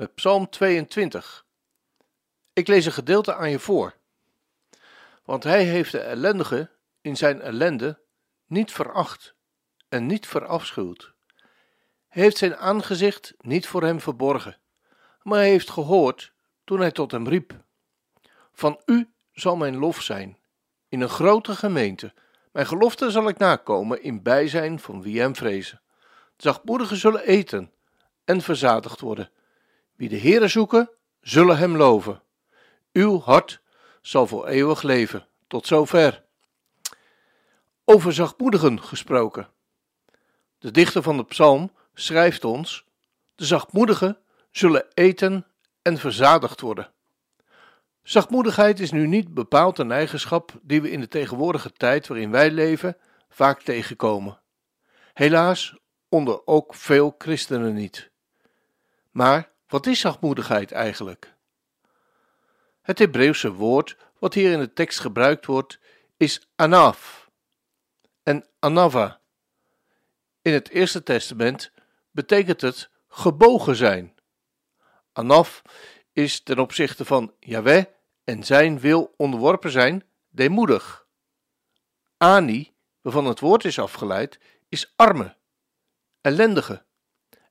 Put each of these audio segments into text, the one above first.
met Psalm 22. Ik lees een gedeelte aan je voor. Want hij heeft de ellendige in zijn ellende niet veracht en niet verafschuwd. Hij heeft zijn aangezicht niet voor hem verborgen, maar hij heeft gehoord toen hij tot hem riep. Van u zal mijn lof zijn, in een grote gemeente. Mijn gelofte zal ik nakomen in bijzijn van wie hem vrezen. De zachtmoedigen zullen eten en verzadigd worden. Wie de Heere zoeken, zullen hem loven. Uw hart zal voor eeuwig leven. Tot zover. Over zachtmoedigen gesproken. De dichter van de psalm schrijft ons: De zachtmoedigen zullen eten en verzadigd worden. Zachtmoedigheid is nu niet bepaald een eigenschap die we in de tegenwoordige tijd waarin wij leven vaak tegenkomen. Helaas onder ook veel christenen niet. Maar wat is zachtmoedigheid eigenlijk? Het Hebreeuwse woord wat hier in de tekst gebruikt wordt is anaf en anava. In het Eerste Testament betekent het gebogen zijn. Anaf is ten opzichte van Yahweh en zijn wil onderworpen zijn, deemoedig. Ani, waarvan het woord is afgeleid, is arme, ellendige.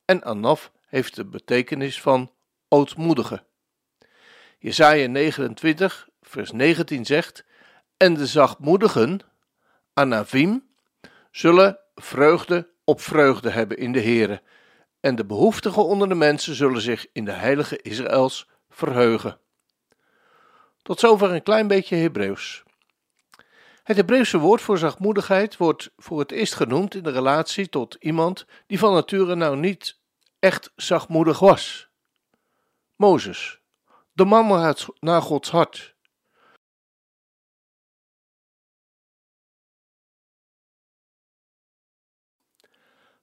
En Anaf heeft de betekenis van ootmoedige. Jesaja 29, vers 19 zegt: En de zachtmoedigen, Anavim, zullen vreugde op vreugde hebben in de Heere, en de behoeftigen onder de mensen zullen zich in de heilige Israëls verheugen. Tot zover een klein beetje Hebreeuws. Het Hebreeuwse woord voor zachtmoedigheid wordt voor het eerst genoemd in de relatie tot iemand die van nature nou niet echt zachtmoedig was. Mozes, de man naar Gods hart.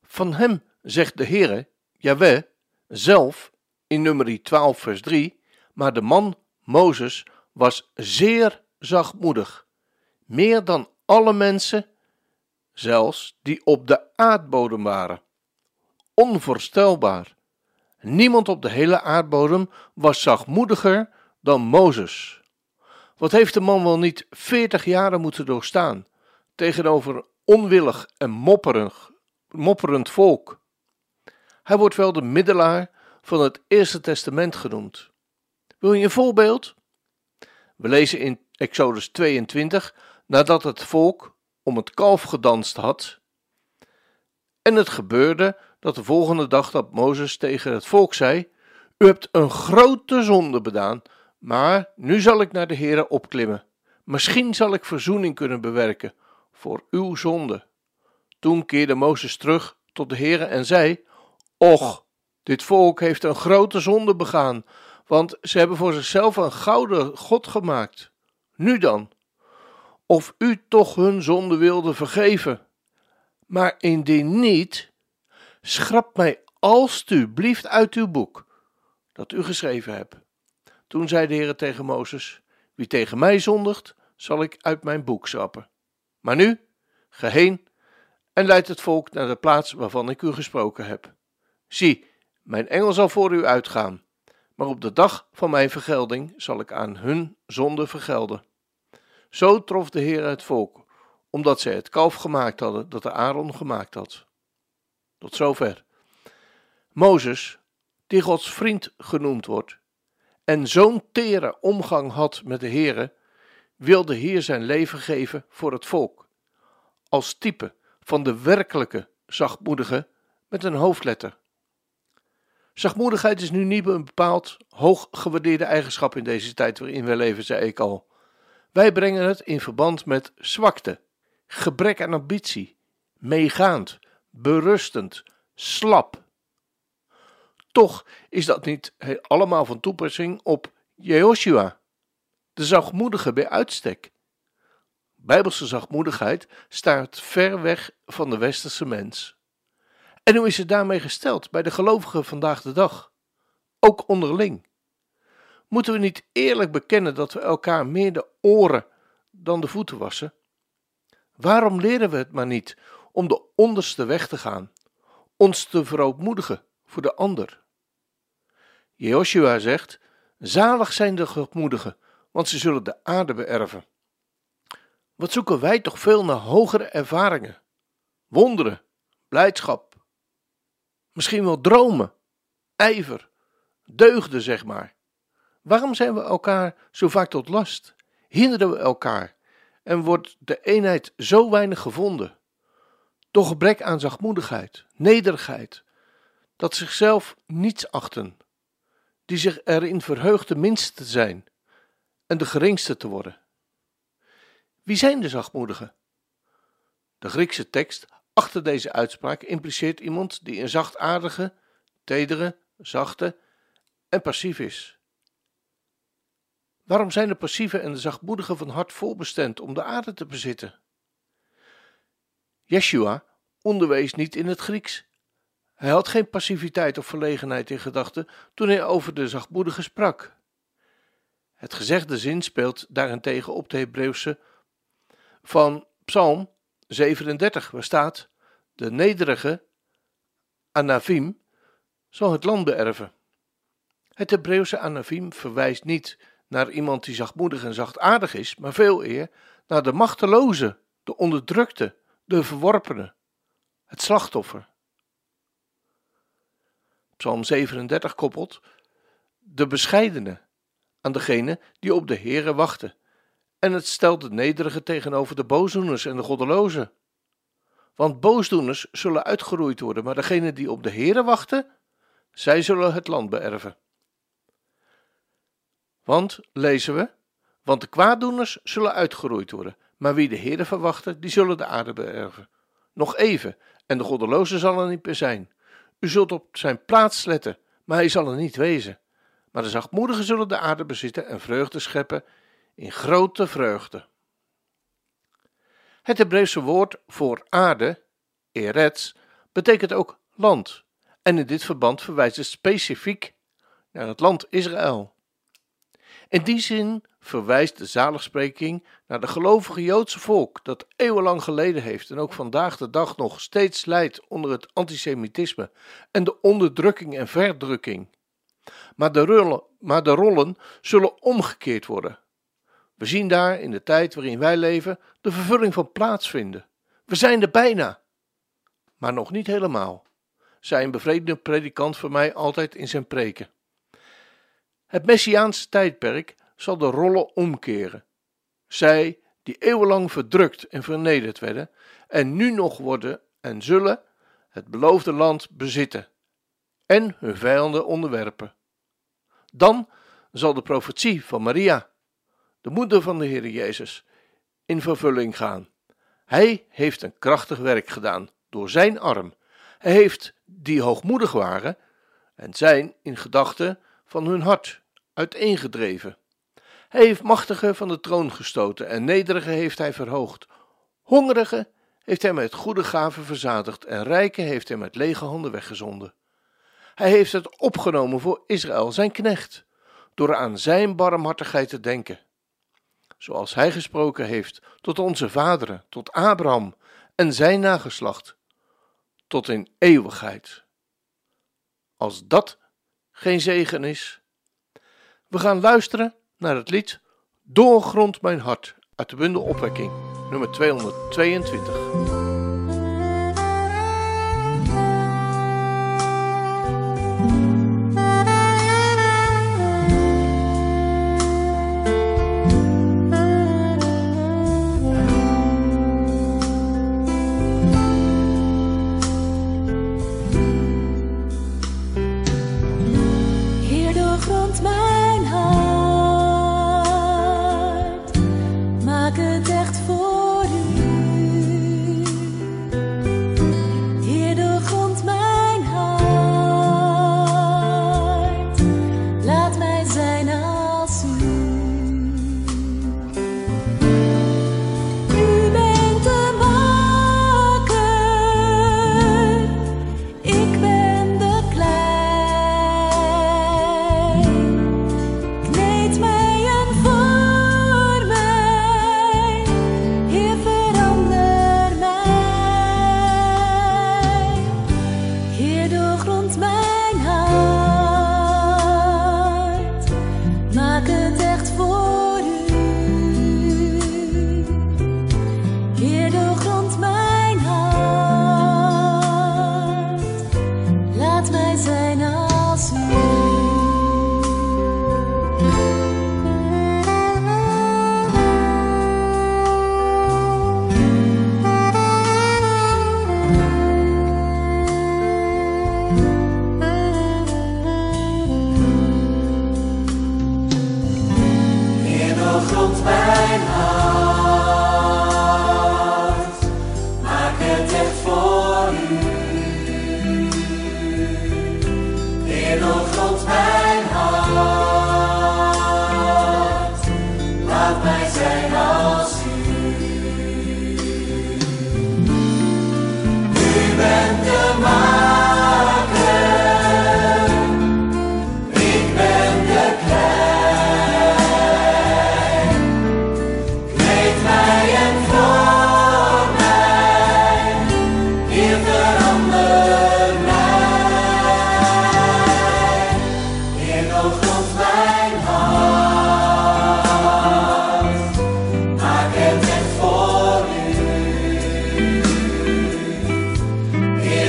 Van hem zegt de Heere, Jahweh, zelf in nummer 12 vers 3, maar de man Mozes was zeer zachtmoedig, meer dan alle mensen, zelfs die op de aardbodem waren onvoorstelbaar. Niemand op de hele aardbodem was zachtmoediger dan Mozes. Wat heeft de man wel niet veertig jaren moeten doorstaan tegenover onwillig en mopperend volk? Hij wordt wel de middelaar van het Eerste Testament genoemd. Wil je een voorbeeld? We lezen in Exodus 22 nadat het volk om het kalf gedanst had. En het gebeurde dat de volgende dag dat Mozes tegen het volk zei: U hebt een grote zonde bedaan, maar nu zal ik naar de Heere opklimmen. Misschien zal ik verzoening kunnen bewerken voor uw zonde. Toen keerde Mozes terug tot de Heere en zei: Och, dit volk heeft een grote zonde begaan, want ze hebben voor zichzelf een gouden God gemaakt. Nu dan, of u toch hun zonde wilde vergeven. Maar indien niet, Schrap mij alstublieft uit uw boek, dat u geschreven hebt. Toen zei de Heer tegen Mozes: Wie tegen mij zondigt, zal ik uit mijn boek schrappen. Maar nu, ga heen en leid het volk naar de plaats waarvan ik u gesproken heb. Zie, mijn engel zal voor u uitgaan, maar op de dag van mijn vergelding zal ik aan hun zonde vergelden. Zo trof de Heer het volk, omdat zij het kalf gemaakt hadden dat de Aaron gemaakt had. Tot zover. Mozes, die Gods vriend genoemd wordt, en zo'n tere omgang had met de Heere, wilde hier zijn leven geven voor het volk, als type van de werkelijke zachtmoedige met een hoofdletter. Zachtmoedigheid is nu niet een bepaald hoog gewaardeerde eigenschap in deze tijd waarin we leven, zei ik al. Wij brengen het in verband met zwakte, gebrek aan ambitie, meegaand, berustend, slap. Toch is dat niet allemaal van toepassing op Jehoshua, de zachtmoedige bij uitstek. Bijbelse zachtmoedigheid staat ver weg van de westerse mens. En hoe is het daarmee gesteld bij de gelovigen vandaag de dag? Ook onderling. Moeten we niet eerlijk bekennen dat we elkaar meer de oren dan de voeten wassen? Waarom leren we het maar niet om de onderste weg te gaan, ons te verootmoedigen voor de ander? Jehoshua zegt: Zalig zijn de gemoedigen, want ze zullen de aarde beërven. Wat zoeken wij toch veel naar hogere ervaringen, wonderen, blijdschap, misschien wel dromen, ijver, deugden, zeg maar. Waarom zijn we elkaar zo vaak tot last? Hinderen we elkaar en wordt de eenheid zo weinig gevonden? Door gebrek aan zachtmoedigheid, nederigheid, dat zichzelf niets achten, die zich erin verheugt de minste te zijn en de geringste te worden. Wie zijn de zachtmoedigen? De Griekse tekst achter deze uitspraak impliceert iemand die een zachtaardige, tedere, zachte en passief is. Waarom zijn de passieve en de zachtmoedige van hart volbestemd om de aarde te bezitten? Yeshua onderwees niet in het Grieks. Hij had geen passiviteit of verlegenheid in gedachten toen hij over de zachtmoedige sprak. Het gezegde zin speelt daarentegen op de Hebreeuwse van Psalm 37, waar staat: De nederige Anavim zal het land beërven. Het Hebreeuwse Anavim verwijst niet naar iemand die zachtmoedig en zachtaardig is, maar veel eer naar de machteloze, de onderdrukte, de verworpene, het slachtoffer. Psalm 37 koppelt de bescheidene aan degene die op de Heere wachten en het stelt de nederige tegenover de boosdoeners en de goddelozen. Want boosdoeners zullen uitgeroeid worden, maar degenen die op de Heere wachten, zij zullen het land beërven. Want, lezen we, want de kwaaddoeners zullen uitgeroeid worden, maar wie de Heere verwachten, die zullen de aarde beërven. Nog even, en de goddeloze zal er niet meer zijn. U zult op zijn plaats letten, maar hij zal er niet wezen. Maar de zachtmoedigen zullen de aarde bezitten en vreugde scheppen in grote vreugde. Het Hebreeuwse woord voor aarde, eretz, betekent ook land, en in dit verband verwijst het specifiek naar het land Israël. In die zin verwijst de zaligspreking naar de gelovige Joodse volk dat eeuwenlang geleden heeft en ook vandaag de dag nog steeds lijdt onder het antisemitisme en de onderdrukking en verdrukking. Maar de, rollen, maar de rollen zullen omgekeerd worden. We zien daar in de tijd waarin wij leven de vervulling van plaatsvinden. We zijn er bijna, maar nog niet helemaal, zei een bevredende predikant voor mij altijd in zijn preken. Het Messiaanse tijdperk zal de rollen omkeren. Zij die eeuwenlang verdrukt en vernederd werden en nu nog worden en zullen het beloofde land bezitten en hun vijanden onderwerpen. Dan zal de profetie van Maria de moeder van de Heer Jezus, in vervulling gaan. Hij heeft een krachtig werk gedaan door zijn arm. Hij heeft die hoogmoedig waren en zijn in gedachten van hun hart uiteengedreven. Hij heeft machtigen van de troon gestoten en nederigen heeft hij verhoogd. Hongerigen heeft hij met goede gaven verzadigd en rijken heeft hij met lege handen weggezonden. Hij heeft het opgenomen voor Israël, zijn knecht, door aan zijn barmhartigheid te denken zoals hij gesproken heeft tot onze vaderen, tot Abraham en zijn nageslacht, tot in eeuwigheid. Als dat geen zegen is. We gaan luisteren naar het lied Doorgrond mijn hart uit de bundel Opwekking, nummer 222. maak het echt holds my.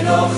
너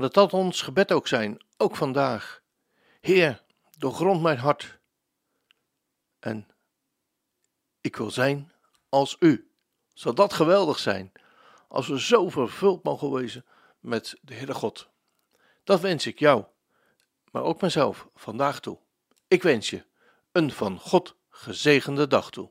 Dat dat ons gebed ook zijn, ook vandaag. Heer, doorgrond mijn hart. En ik wil zijn als u. Zal dat geweldig zijn, als we zo vervuld mogen wezen met de Heere God. Dat wens ik jou, maar ook mezelf vandaag toe. Ik wens je een van God gezegende dag toe.